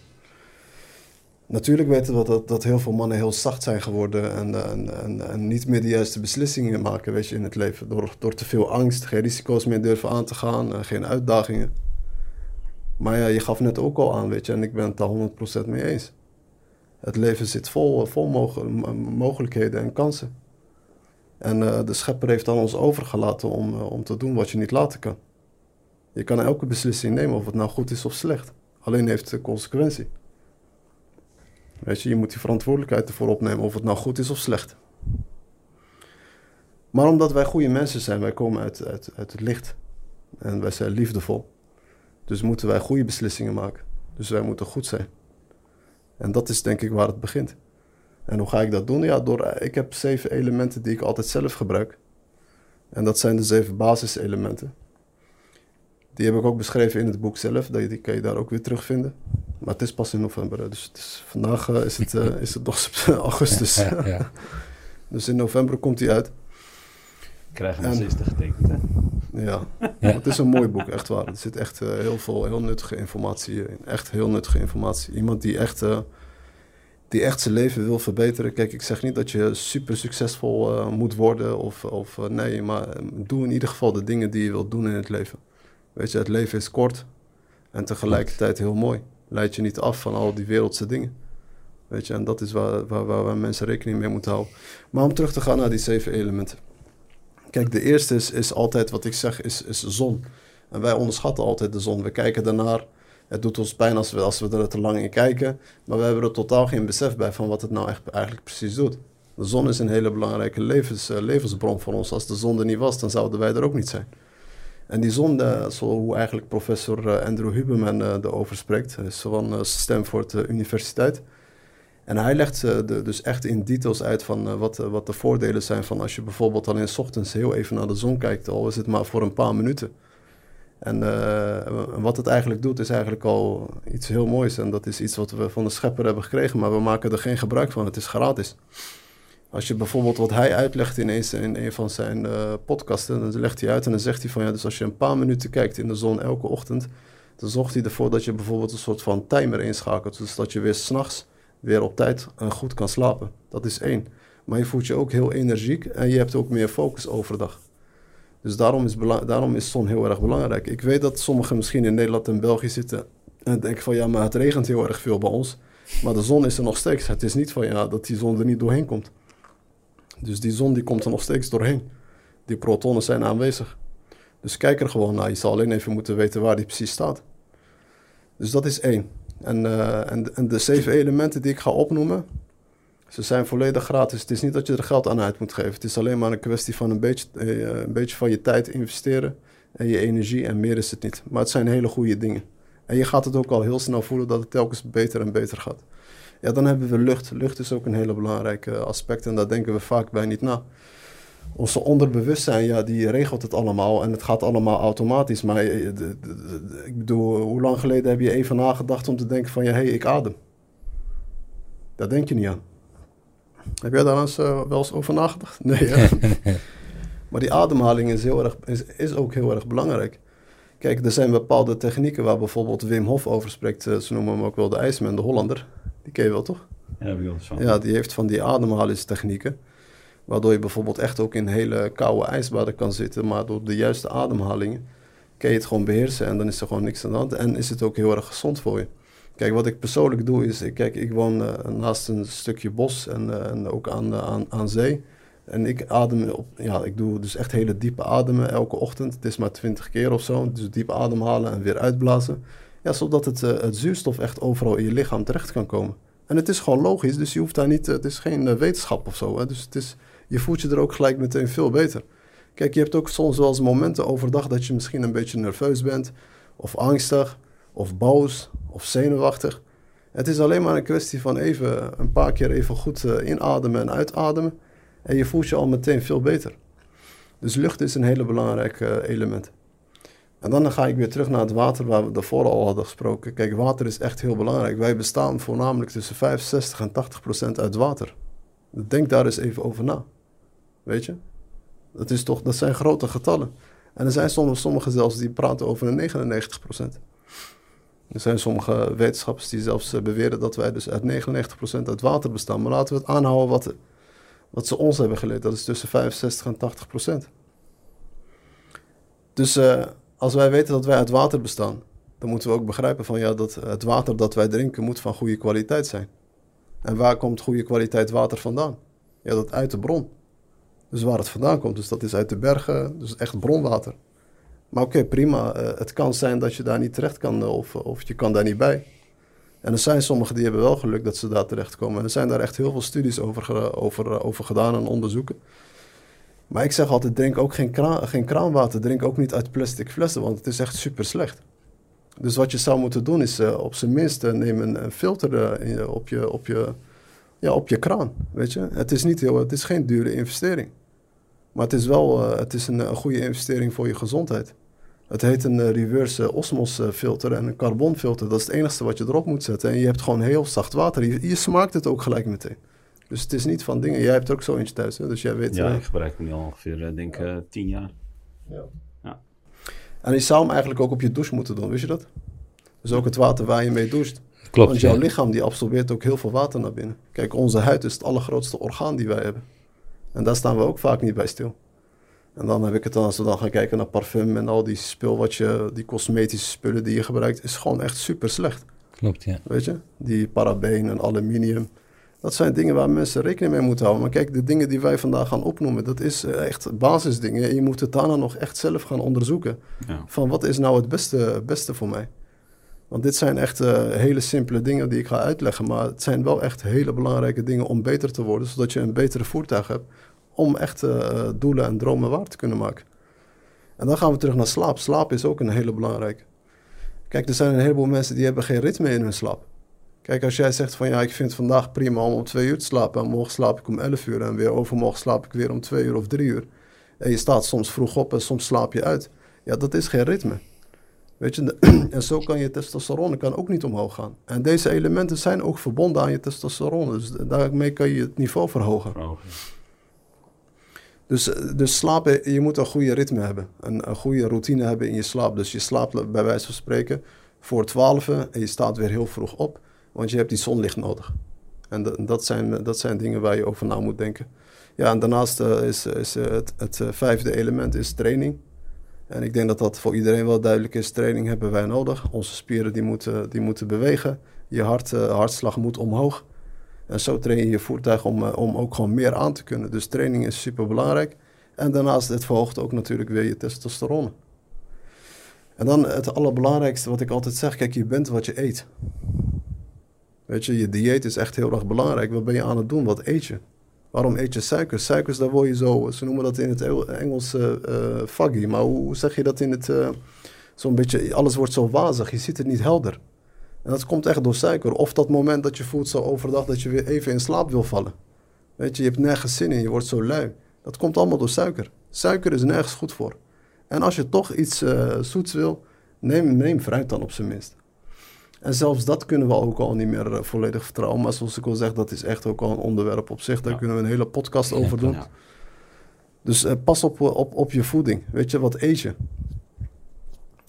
Natuurlijk weten we dat, dat heel veel mannen heel zacht zijn geworden en, en, en, en, niet meer de juiste beslissingen maken weet je, in het leven. Door, door te veel angst, geen risico's meer durven aan te gaan, en geen uitdagingen. Maar ja, je gaf net ook al aan, weet je, en ik ben het daar 100% mee eens. Het leven zit vol, vol mogelijkheden en kansen. En uh, de schepper heeft aan ons overgelaten om, om te doen wat je niet laten kan. Je kan elke beslissing nemen of het nou goed is of slecht. Alleen heeft het consequentie. Weet je, je moet die verantwoordelijkheid ervoor opnemen of het nou goed is of slecht. Maar omdat wij goede mensen zijn, wij komen uit, uit, uit het licht. En wij zijn liefdevol. Dus moeten wij goede beslissingen maken. Dus wij moeten goed zijn. En dat is denk ik waar het begint. En hoe ga ik dat doen? Ja, door, ik heb zeven elementen die ik altijd zelf gebruik. En dat zijn de zeven basiselementen. Die heb ik ook beschreven in het boek zelf. Die kan je daar ook weer terugvinden. Maar het is pas in november. Dus het is, vandaag uh, is, het, uh, is het nog augustus. Ja, ja. dus in november komt hij uit. Krijgen we een getekend, hè? Ja. ja. het is een mooi boek, echt waar. Er zit echt uh, heel veel heel nuttige informatie in. Echt heel nuttige informatie. Iemand die echt, die echt zijn leven wil verbeteren. Kijk, ik zeg niet dat je super succesvol moet worden. Of, of nee, maar doe in ieder geval de dingen die je wilt doen in het leven. Weet je, het leven is kort en tegelijkertijd heel mooi. Leid je niet af van al die wereldse dingen. Weet je, en dat is waar, waar, waar, mensen rekening mee moeten houden. Maar om terug te gaan naar die zeven elementen. Kijk, de eerste is, is altijd wat ik zeg, is, is zon. En wij onderschatten altijd de zon. We kijken daarnaar. Het doet ons pijn als we, als we er te lang in kijken. Maar we hebben er totaal geen besef bij van wat het nou echt, eigenlijk precies doet. De zon is een hele belangrijke levens, uh, levensbron voor ons. Als de zon er niet was, dan zouden wij er ook niet zijn. En die zon, zo hoe eigenlijk professor eh, Andrew Huberman uh, erover spreekt, is van Stanford Universiteit. En hij legt de, dus echt in details uit van wat, wat de voordelen zijn van als je bijvoorbeeld alleen s ochtends heel even naar de zon kijkt, al is het maar voor een paar minuten. En wat het eigenlijk doet, is eigenlijk al iets heel moois. En dat is iets wat we van de schepper hebben gekregen, maar we maken er geen gebruik van. Het is gratis. Als je bijvoorbeeld wat hij uitlegt in een, in een van zijn uh, podcasten, dan legt hij uit en dan zegt hij van ja, dus als je een paar minuten kijkt in de zon elke ochtend, dan zorgt hij ervoor dat je bijvoorbeeld een soort van timer inschakelt. Dus dat je weer s'nachts weer op tijd en goed kan slapen. Dat is één. Maar je voelt je ook heel energiek en je hebt ook meer focus overdag. Dus daarom is, daarom is zon heel erg belangrijk. Ik weet dat sommigen misschien in Nederland en België zitten en denken van ja, maar het regent heel erg veel bij ons. Maar de zon is er nog steeds. Het is niet van ja, dat die zon er niet doorheen komt. Dus die zon die komt er nog steeds doorheen. Die protonen zijn aanwezig. Dus kijk er gewoon naar. Je zal alleen even moeten weten waar die precies staat. Dus dat is één. En, uh, en, en, de zeven elementen die ik ga opnoemen, ze zijn volledig gratis. Het is niet dat je er geld aan uit moet geven. Het is alleen maar een kwestie van een beetje, uh, een beetje van je tijd investeren en je energie en meer is het niet. Maar het zijn hele goede dingen. En je gaat het ook al heel snel voelen dat het telkens beter en beter gaat. Ja, dan hebben we lucht. Lucht is ook een hele belangrijke aspect en daar denken we vaak bij niet na. Onze onderbewustzijn, ja, die regelt het allemaal en het gaat allemaal automatisch. Maar eh, ik bedoel, hoe lang geleden heb je even nagedacht om te denken van, ja, hé, hey, ik adem. Daar denk je niet aan. Heb jij daar eens, uh, wel eens over nagedacht? Nee, maar die ademhaling is, heel erg, is, is ook heel erg belangrijk. Kijk, er zijn bepaalde technieken waar bijvoorbeeld Wim Hof over spreekt. Eh, ze noemen hem ook wel de IJsman, de Hollander. Die ken je wel, toch? Ja, heb ik wel van. Ja, die heeft van die ademhalingstechnieken. Waardoor je bijvoorbeeld echt ook in hele koude ijsbaden kan zitten. Maar door de juiste ademhalingen kun je het gewoon beheersen. En dan is er gewoon niks aan de hand. En is het ook heel erg gezond voor je. Kijk, wat ik persoonlijk doe is... Kijk, ik woon uh, naast een stukje bos en, uh, en ook aan, uh, aan, aan zee. En ik adem op... Ja, ik doe dus echt hele diepe ademen elke ochtend. Het is maar twintig keer of zo. Dus diep ademhalen en weer uitblazen. Ja, zodat het, het zuurstof echt overal in je lichaam terecht kan komen. En het is gewoon logisch, dus je hoeft daar niet, het is geen uh, wetenschap of zo. Hè? Dus het is, je voelt je er ook gelijk meteen veel beter. Kijk, je hebt ook soms wel eens momenten overdag dat je misschien een beetje nerveus bent, of angstig, of boos, of zenuwachtig. Het is alleen maar een kwestie van even een paar keer even goed inademen en uitademen. En je voelt je al meteen veel beter. Dus lucht is een hele belangrijk element. En dan ga ik weer terug naar het water waar we daarvoor al hadden gesproken. Kijk, water is echt heel belangrijk. Wij bestaan voornamelijk tussen 65 en 80 procent uit water. Denk daar eens even over na. Weet je? Dat, is toch, dat zijn grote getallen. En er zijn sommigen, sommigen zelfs die praten over een 99 procent. Er zijn sommige wetenschappers die zelfs eh, beweren dat wij dus uit 99 procent uit water bestaan. Maar laten we het aanhouden wat, wat ze ons hebben geleerd. Dat is tussen 65 en 80 procent. Dus... Uh, als wij weten dat wij uit water bestaan, dan moeten we ook begrijpen van ja, dat het water dat wij drinken moet van goede kwaliteit zijn. En waar komt goede kwaliteit water vandaan? Ja, dat uit de bron. Dus waar het vandaan komt, dus dat is uit de bergen, dus echt bronwater. Maar oké, prima. Uh, het kan zijn dat je daar niet terecht kan of, of je kan daar niet bij. En er zijn sommigen die hebben wel geluk dat ze daar terechtkomen. En er zijn daar echt heel veel studies over, over, over gedaan en onderzoeken. Maar ik zeg altijd, drink ook geen, geen kraanwater. Drink ook niet uit plastic flessen, want het is echt super slecht. Dus wat je zou moeten doen is uh, op zijn minst uh, neem een, filter uh, op, je, op, je, ja, op je kraan. Weet je? Het, is niet heel, het is geen dure investering. Maar het is wel het is een, goede investering voor je gezondheid. Het heet een reverse osmos filter en een carbonfilter. Dat is het enige wat je erop moet zetten. En je hebt gewoon heel zacht water. Je smaakt het ook gelijk meteen. Dus het is niet van dingen. Jij hebt er ook zo eentje thuis, hè? dus jij weet. Ja, ik gebruik hem nu al ongeveer, denk ik, tien jaar. Ja. ja. En je zou hem eigenlijk ook op je douche moeten doen, wist je dat? Dus ook het water waar je mee doucht. Klopt. Want jouw lichaam die absorbeert ook heel veel water naar binnen. Kijk, onze huid is het allergrootste orgaan die wij hebben. En daar staan we ook vaak niet bij stil. En dan heb ik het dan, als we dan gaan kijken naar parfum en al die spul wat je, die cosmetische spullen die je gebruikt, is gewoon echt super slecht. Klopt, ja. Weet je? Die parabeen en aluminium. Dat zijn dingen waar mensen rekening mee moeten houden. Maar kijk, de dingen die wij vandaag gaan opnoemen, dat is eh, echt basisdingen. En je moet het daarna nog echt zelf gaan onderzoeken. Ja. Van wat is nou het beste, beste voor mij? Want dit zijn echt uh, hele simpele dingen die ik ga uitleggen. Maar het zijn wel echt hele belangrijke dingen om beter te worden. Zodat je een betere voertuig hebt om echt uh, doelen en dromen waar te kunnen maken. En dan gaan we terug naar slaap. Slaap is ook een hele belangrijke. Kijk, er zijn een heleboel mensen die hebben geen ritme in hun slaap. Kijk, als jij zegt van ja, ik vind het vandaag prima om om twee uur te slapen en morgen slaap ik om elf uur en weer overmorgen slaap ik weer om twee uur of drie uur. En je staat soms vroeg op en soms slaap je uit. Ja, dat is geen ritme. Weet je, en zo kan je testosteron kan ook niet omhoog gaan. En deze elementen zijn ook verbonden aan je testosteron. Dus daarmee kan je het niveau verhogen. Dus, dus slapen, je moet een goede ritme hebben. Een, een goede routine hebben in je slaap. Dus je slaapt bij wijze van spreken voor twaalf en je staat weer heel vroeg op. Want je hebt die zonlicht nodig. En dat, zijn, dat zijn dingen waar je over na moet denken. Ja, en daarnaast uh, is, is uh, het, het uh, vijfde element is training. En ik denk dat dat voor iedereen wel duidelijk is. Training hebben wij nodig. Onze spieren die moeten, die moeten bewegen. Je hart, hartslag moet omhoog. En zo train je je voertuig om, om ook gewoon meer aan te kunnen. Dus training is super belangrijk. En daarnaast, het verhoogt ook natuurlijk weer je testosteron. En dan het allerbelangrijkste wat ik altijd zeg: kijk, je bent wat je eet. Weet je, je dieet is echt heel erg belangrijk. Wat ben je aan het doen? Wat eet je? Waarom eet je suikers? Suikers, daar word je zo, ze noemen dat in het Engels uh, fuggy. Maar hoe zeg je dat in het, uh, zo'n beetje, alles wordt zo wazig, je ziet het niet helder. En dat komt echt door suiker. Of dat moment dat je voelt zo overdag dat je weer even in slaap wil vallen. Weet je, je hebt nergens zin in, je wordt zo lui. Dat komt allemaal door suiker. Suiker is nergens goed voor. En als je toch iets zoets wil, neem, neem fruit dan op zijn minst. En zelfs dat kunnen we ook al niet meer eh, volledig vertrouwen. Maar zoals ik al zeg, dat is echt ook al een onderwerp op zich. Daar kunnen we een hele podcast over doen. Dus uh, pas op, eh, op, op je voeding. Weet je, wat eet je?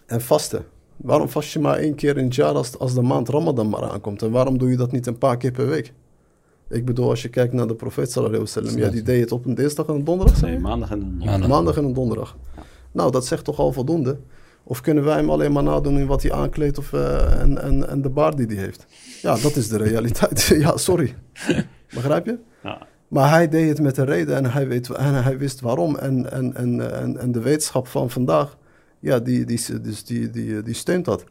En vasten. Waarom vast je maar één keer in het jaar als, als de maand Ramadan maar aankomt? En waarom doe je dat niet een paar keer per week? Ik bedoel, als je kijkt naar de profeet sallallahu alaihi ja, die deed het op een dinsdag en een donderdag? Nee, maandag en een donderdag. Maandag en een donderdag. Nou, dat zegt toch al voldoende. Of kunnen wij hem alleen maar nadoen in wat hij aankleedt of, uh, en, en, en de baard die hij heeft? Ja, dat is de realiteit. ja, sorry. Begrijp je? Ja. Maar hij deed het met een reden en hij, weet, en hij wist waarom. En, en, en, en, de wetenschap van vandaag, ja, die, die, dus die, die, die steunt dat.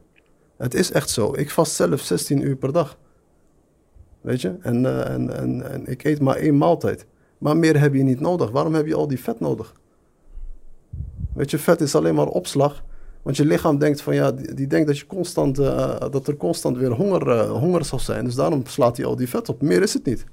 Het is echt zo. Ik vast zelf 16 uur per dag. Weet je? En, uh, en, en, en ik eet maar één maaltijd. Maar meer heb je niet nodig. Waarom heb je al die vet nodig? Weet je, vet is alleen maar opslag. Want je lichaam denkt van ja, die, denkt dat, je constant, uh, dat er constant weer honger, uh, honger zal zijn. Dus daarom slaat hij al die vet op. Meer is het niet.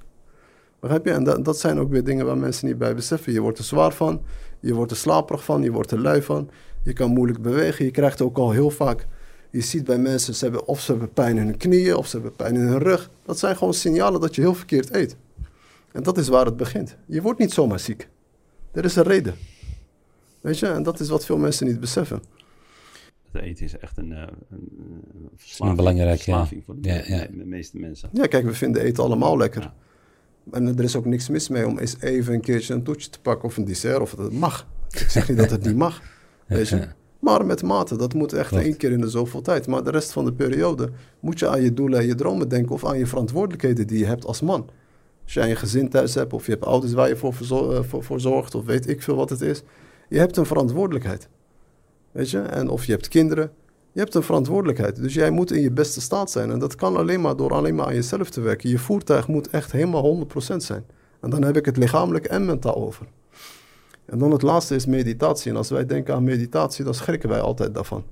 Begrijp je? En dat, dat zijn ook weer dingen waar mensen niet bij beseffen. Je wordt er zwaar van, je wordt er slaperig van, je wordt er lui van. Je kan moeilijk bewegen. Je krijgt ook al heel vaak. Je ziet bij mensen, ze hebben, of ze hebben pijn in hun knieën, of ze hebben pijn in hun rug. Dat zijn gewoon signalen dat je heel verkeerd eet. En dat is waar het begint. Je wordt niet zomaar ziek. Er is een reden. Weet je, en dat is wat veel mensen niet beseffen eten is echt een, uh, een, een belangrijk, verslaving voor de, ja, ja. de, meeste mensen. Ja, kijk, we vinden eten allemaal lekker. En er is ook niks mis mee om eens even een keertje een toetje te pakken of een dessert. Of dat mag. Ik zeg niet dat het niet mag. Weet je? Maar met mate, dat moet echt één keer in de zoveel tijd. Maar de rest van de periode moet je aan je doelen en je dromen denken of aan je verantwoordelijkheden die je hebt als man. Als jij een gezin thuis hebt of je hebt ouders waar je voor, voor, eh, voor zorgt of weet ik veel wat het is. Je hebt een verantwoordelijkheid. Weet je? En of je hebt kinderen. Je hebt een verantwoordelijkheid. Dus jij moet in je beste staat zijn. En dat kan alleen maar door alleen maar aan jezelf te werken. Je voertuig moet echt helemaal 100% zijn. En dan heb ik het lichamelijk en mentaal over. En dan het laatste is meditatie. En als wij denken aan meditatie, dan schrikken wij altijd daarvan.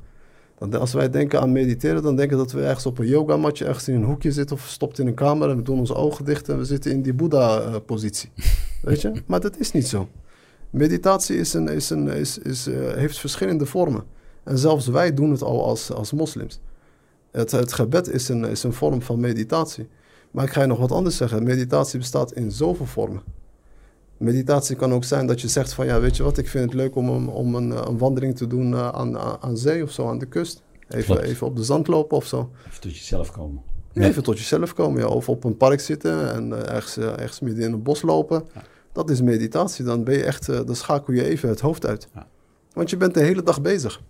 Dan, als wij denken aan mediteren, dan denken we dat we ergens op een yogamatje ergens in een hoekje zitten of stopt in een kamer en we doen onze ogen dicht en we zitten in die Boeddha-positie. Weet je? Maar dat is niet zo. Meditatie is een, is een, is, is, uh, heeft verschillende vormen. En zelfs wij doen het al als, als moslims. Het, het gebed is een, is een vorm van meditatie. Maar ik ga je nog wat anders zeggen. Meditatie bestaat in zoveel vormen. Meditatie kan ook zijn dat je zegt van ja, weet je wat, ik vind het leuk om, een, om een, een wandeling te doen uh, aan, aan zee of zo, aan de kust. Even, even op de zand lopen of zo. Even tot jezelf komen. Ja, even tot jezelf komen, ja. Of op een park zitten en uh, ergens, ergens midden in een bos lopen. Ja. Dat is meditatie. Dan ben je echt, dan schakel je even het hoofd uit. Ja. Want je bent de hele dag bezig.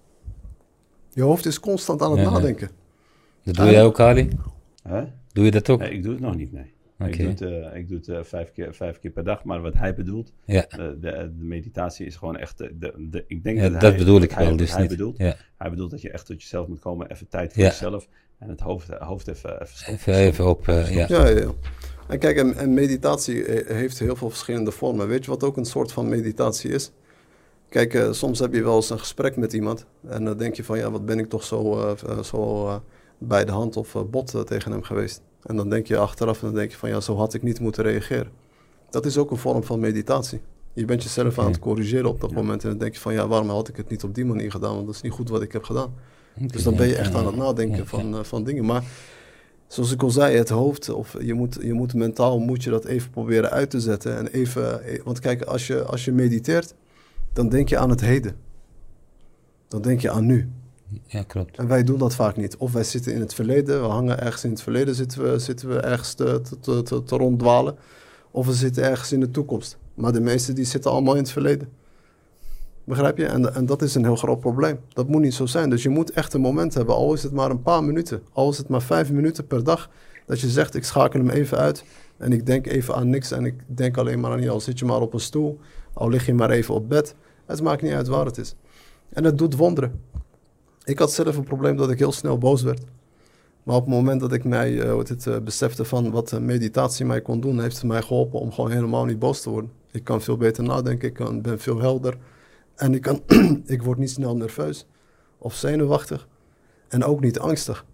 Je hoofd is constant aan het nadenken. Dat doe jij ook, Ali? Huh? Doe je dat ook? Nee, ik doe het nog niet, nee. Ik doe het, uh, ik doe het uh, vijf, keer, vijf keer per dag, maar wat hij bedoelt, Ja. de, de, de meditatie is gewoon echt, de, de, de- ik denk Ja, dat, dat hij, bedoel ik hij, wel, dus hij niet. bedoelt. Ja. Hij bedoelt dat je echt tot jezelf moet komen, even tijd voor Ja. jezelf en het hoofd, hoofd even, even stoppen. Even, even op, eh, ja. Ja, ja, ja. En kijk, en, en meditatie eh, heeft heel veel verschillende vormen. Weet je wat ook een soort van meditatie is? Kijk, eh, soms heb je wel eens een gesprek met iemand. En dan denk je van, ja, wat ben ik toch zo, eh, zo bij de hand of bot tegen hem geweest. En dan denk je achteraf en dan denk je van, ja, zo had ik niet moeten reageren. Dat is ook een vorm van meditatie. Je bent jezelf aan het corrigeren op dat moment. En dan denk je van, ja, waarom had ik het niet op die manier gedaan? Want dat is niet goed wat ik heb gedaan. Dus dan ben je echt aan het nadenken van, van dingen. Maar zoals ik al zei, het hoofd, of je moet, je moet mentaal moet je dat even proberen uit te zetten. En even, eh, want kijk, als je, als je mediteert, dan denk je aan het heden. Dan denk je aan nu. Ja, klopt. En wij doen dat vaak niet. Of wij zitten in het verleden, we hangen ergens in het verleden, zitten we, zitten we ergens te, te, te, te, te ronddwalen. Of we zitten ergens in de toekomst. Maar de meesten die zitten allemaal in het verleden. Begrijp je? En, en dat is een heel groot probleem. Dat moet niet zo zijn. Dus je moet echt een moment hebben, al is het maar een paar minuten. Al is het maar vijf minuten per dag. Dat je zegt, ik schakel hem even uit. En ik denk even aan niks. En ik denk alleen maar aan. Al zit je maar op een stoel. Al lig je maar even op bed. Het maakt niet uit waar het is. En het doet wonderen. Ik had zelf een probleem dat ik heel snel boos werd. Maar op het moment dat ik mij eh, het, eh, besefte van wat eh, meditatie mij kon doen, heeft het mij geholpen om gewoon helemaal niet boos te worden. Ik kan veel beter nadenken, ik ben veel helder. En ik, kan, ik word niet snel nerveus of zenuwachtig. En ook niet angstig.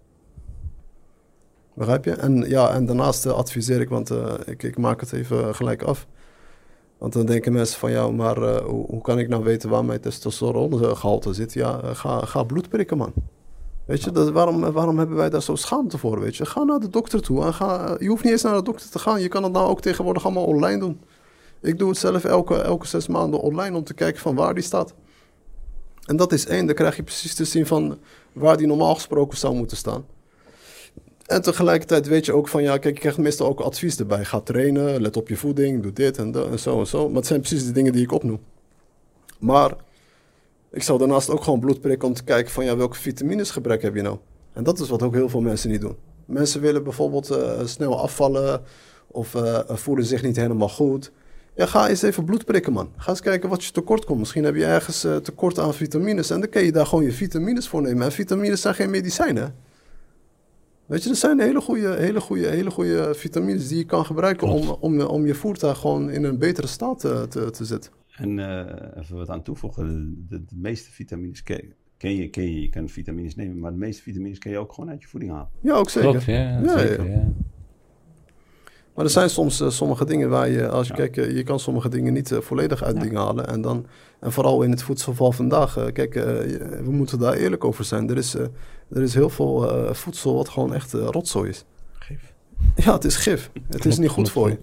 Begrijp je? En, ja, en daarnaast eh, adviseer ik, want eh, ik, ik maak het even gelijk af. Want dan denken mensen van, ja, maar eh, hoe, kan ik nou weten waar mijn testosterongehalte zit? Ja, ga, ga bloed prikken, man. Weet je, dat, waarom, waarom hebben wij daar zo schaamte voor, weet je? Ga naar de dokter toe en ga... Je hoeft niet eens naar de dokter te gaan. Je kan het nou ook tegenwoordig allemaal online doen. Ik doe het zelf elke, elke zes maanden online om te kijken van waar die staat. En dat is één, dan krijg je precies te zien van waar die normaal gesproken zou moeten staan. En tegelijkertijd weet je ook van, ja, kijk, je krijgt meestal ook advies erbij. Ga trainen, let op je voeding, doe dit en zo en zo. Maar het zijn precies de dingen die ik opnoem. Maar ik zou daarnaast ook gewoon bloed prikken om te kijken van, ja, welke vitamines gebrek heb je nou? En dat is wat ook heel veel mensen niet doen. Mensen willen bijvoorbeeld eh, snel afvallen of eh, voelen zich niet helemaal goed. Ja, ga eens even bloed prikken, man. Ga eens kijken wat je tekort komt. Misschien heb je ergens eh, tekort aan vitamines. En dan kun je daar gewoon je vitamines voor nemen. En vitamines zijn geen medicijnen. Weet je, dat zijn hele goede, hele goede, hele goede vitamines die je kan gebruiken om, om, om je voertuig gewoon in een betere staat te, te, te zetten. En eh, even wat aan toevoegen, de, de, de meeste vitamines ken, ken je, ken je, je kan vitamines nemen, maar de meeste vitamines kun je ook gewoon uit je voeding halen. Ja, ook zeker. Klopt, ja, Ja, zeker, ja. Maar er zijn soms eh, sommige dingen waar je, als je Ja. kijkt, eh, je kan sommige dingen niet eh, volledig uit Ja. dingen halen. En, dan, en vooral in het voedsel van vandaag. kijk, we moeten daar eerlijk over zijn. Er is, er is heel veel voedsel wat gewoon echt rotzooi is. Gif. Ja, het is gif. Het is niet goed voor je.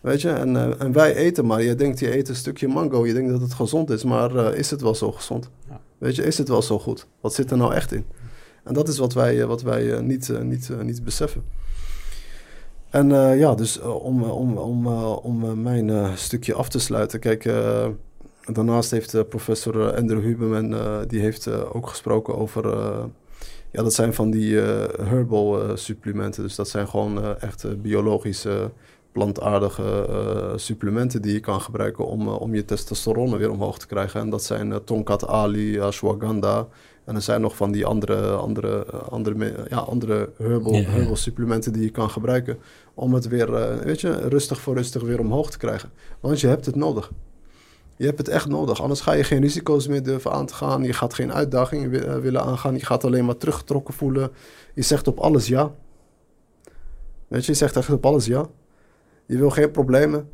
Weet je, en, en wij eten maar. Je denkt, je eet een stukje mango. Je denkt dat het gezond is, maar is het wel zo gezond? Ja. Weet je, is het wel zo goed? Wat zit er nou echt in? En dat is wat wij, wat wij niet, niet, niet beseffen. En eh, ja, dus eh, om, eh, om, om, om eh, mijn stukje af te sluiten. Kijk, daarnaast heeft professor Andrew Huberman, die heeft ook gesproken over... ja, dat zijn van die herbal supplementen. Dus dat zijn gewoon echt biologische, plantaardige supplementen die je kan gebruiken om, om je testosteron weer omhoog te krijgen. En dat zijn eh, tonkat ali, ashwagandha. En er zijn nog van die andere, andere, eh, andere, ja, andere herbal, supplementen die je kan gebruiken. Om het weer, eh, weet je, rustig voor rustig weer omhoog te krijgen. Want je hebt het nodig. Je hebt het echt nodig. Anders ga je geen risico's meer durven aan te gaan. Je gaat geen uitdagingen wi- eh, willen aangaan. Je gaat alleen maar teruggetrokken voelen. Je zegt op alles ja. Weet je, je zegt echt op alles ja. Je wil geen problemen.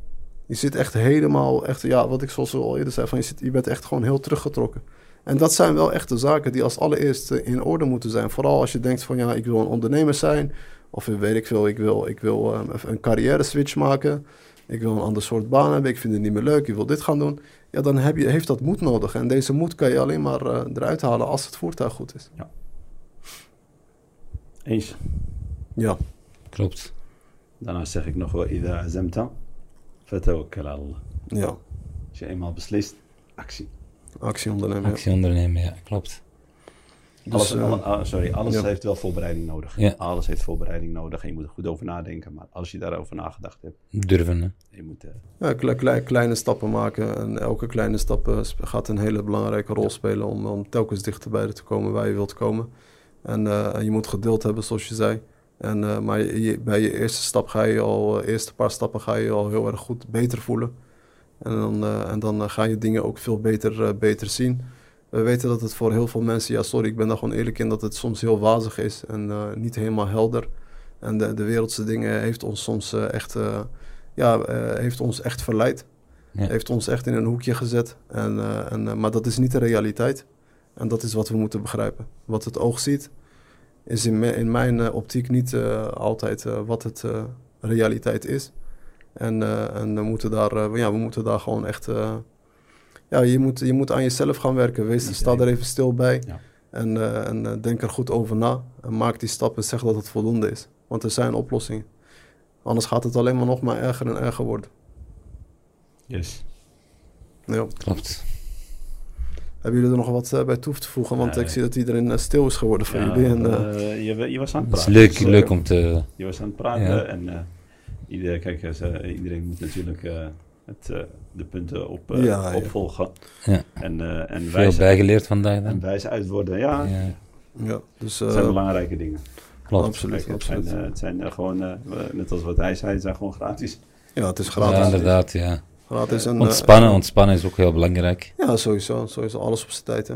Je zit echt helemaal, echt, ja, wat ik zoals al eerder zei, van je, zit, je bent echt gewoon heel teruggetrokken. En dat zijn wel echte zaken die als allereerste in orde moeten zijn. Vooral als je denkt van ja, ik wil een ondernemer zijn. Of weet ik veel, ik wil, ik wil ehm, een carrière switch maken. Ik wil een ander soort baan hebben. Ik vind het niet meer leuk. Ik wil dit gaan doen. Ja, dan heb je, heeft dat moed nodig. En deze moed kan je alleen maar eh, eruit halen als het voertuig goed is. Ja. Eens. Ja. Klopt. Daarna zeg ik nog wel Ida Zemta. Vertel Allah. Ja. Als je eenmaal beslist, actie. Actie ondernemen. ja. Actie ondernemen, ja, klopt. Dus, alles, eh, alle- ah, sorry, alles ja. heeft wel voorbereiding nodig. Ja. Alles heeft voorbereiding nodig en je moet er goed over nadenken. Maar als je daarover nagedacht hebt, Durven, hè. je moet... eh, Ja, kle- kle- kleine stappen maken. En elke kleine stap eh, gaat een hele belangrijke rol spelen om, om telkens dichterbij te komen waar je wilt komen. En, eh, en je moet geduld hebben, zoals je zei. En, eh, maar je- bij je eerste stap ga je al, eh, eerste paar stappen ga je al heel erg goed beter voelen. En dan, eh, en dan eh, ga je dingen ook veel beter, eh, beter zien. We weten dat het voor heel veel mensen, ja sorry, ik ben daar gewoon eerlijk in, dat het soms heel wazig is en niet helemaal helder. En de, de wereldse dingen heeft ons soms echt, ja, heeft ons echt verleid. Ja. Heeft ons echt in een hoekje gezet. En, en, maar dat is niet de realiteit. En dat is wat we moeten begrijpen. Wat het oog ziet, is in, me- in mijn optiek niet altijd wat het realiteit is. En, eh, en we, moeten daar, eh, ja, we moeten daar gewoon echt. eh, ja, je moet, je moet aan jezelf gaan werken. Wees, sta er even stil bij. Ja. En, eh, en denk er goed over na. En maak die stappen. Zeg dat het voldoende is. Want er zijn oplossingen. Anders gaat het alleen maar nog maar erger en erger worden. yes. Ja. Klopt. Hebben jullie er nog wat bij toe te voegen? Want ik zie dat iedereen stil is geworden van Ja, jullie. En, je, je was aan het Het is praten. leuk, Dus, leuk om te... Je was aan het praten Ja. en eh, ieder, kijk, eh, ze- iedereen moet natuurlijk eh, het, eh, de punten op, Ja, ja. opvolgen. Ja. En, en Veel wijs, bijgeleerd vandaag en dan. wijs uit worden, ja, Ja, ja, dus het eh, zijn belangrijke dingen. klopt. absoluut. Kijk, het zijn, absoluut. het zijn gewoon, net als wat hij zei, het zijn gewoon gratis. ja, het is Ja, gratis. inderdaad, ja. gratis en, Ontspannen, ontspannen is ook heel belangrijk. Ja, sowieso. Sowieso alles op zijn tijd. Hè.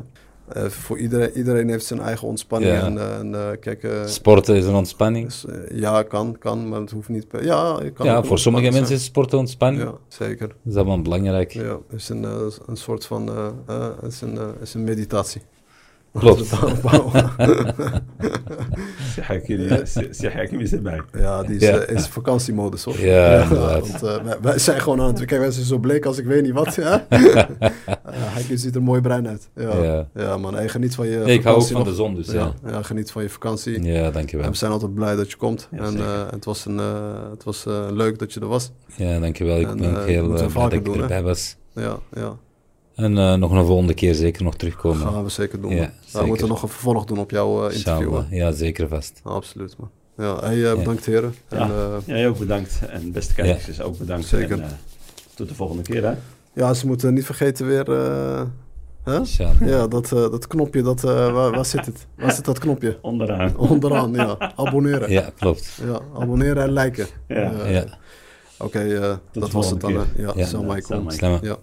Eh, voor iedereen, iedereen heeft zijn eigen ontspanning. Ja. En, en kijk, eh, Sporten is een ontspanning. dus, ja, kan, kan, maar het hoeft niet. Ja, kan Ja, voor sommige mensen is sporten ontspanning. zijn. Ja, zeker. Dat is allemaal belangrijk. Ja, het is een, een soort van. het is een, is een meditatie. Klopt. Zeg ik jullie erbij. ja, die is, Ja. eh, is vakantiemodus hoor. Ja, inderdaad. Want eh, wij, wij zijn gewoon aan het. Kijk, wij zijn zo bleek als ik weet niet wat. Ja? Eh, hij ziet er mooi bruin uit. Ja, ja. Ja. man. Hey, geniet van je. Nee, ik hou ook vakantie van nog. de zon, dus ja. ja. Ja, geniet van je vakantie. Ja, En dankjewel. we zijn altijd blij dat je komt. Ja, en zeker. eh, het was, een, eh, het was eh, leuk dat je er was. Ja, dankjewel. Ik En, ben eh, heel eh, blij dat ik erbij was. Ja, ja. En eh, nog een volgende keer zeker nog terugkomen. gaan we zeker doen. Ja, man. we zeker. moeten nog een vervolg doen op jouw eh, interview. Hè. Ja, zeker vast. Absoluut, man. Ja, hey, eh, bedankt heren. Ja. En, eh, Ja, jij ook bedankt. En beste kijkers, ook bedankt. Zeker. En, tot de volgende keer, hè? ja, ze moeten niet vergeten weer... eh, hè? Inshallah. Ja, dat, eh, dat knopje, dat, eh, waar, waar zit het? Waar zit dat knopje? Onderaan. Onderaan, ja. Abonneren. Ja, Ja, klopt. abonneren en liken. Ja. Ja. Oké, eh, dat was het dan. hè. Ja, Ja. Alaikum. Slama. Ja.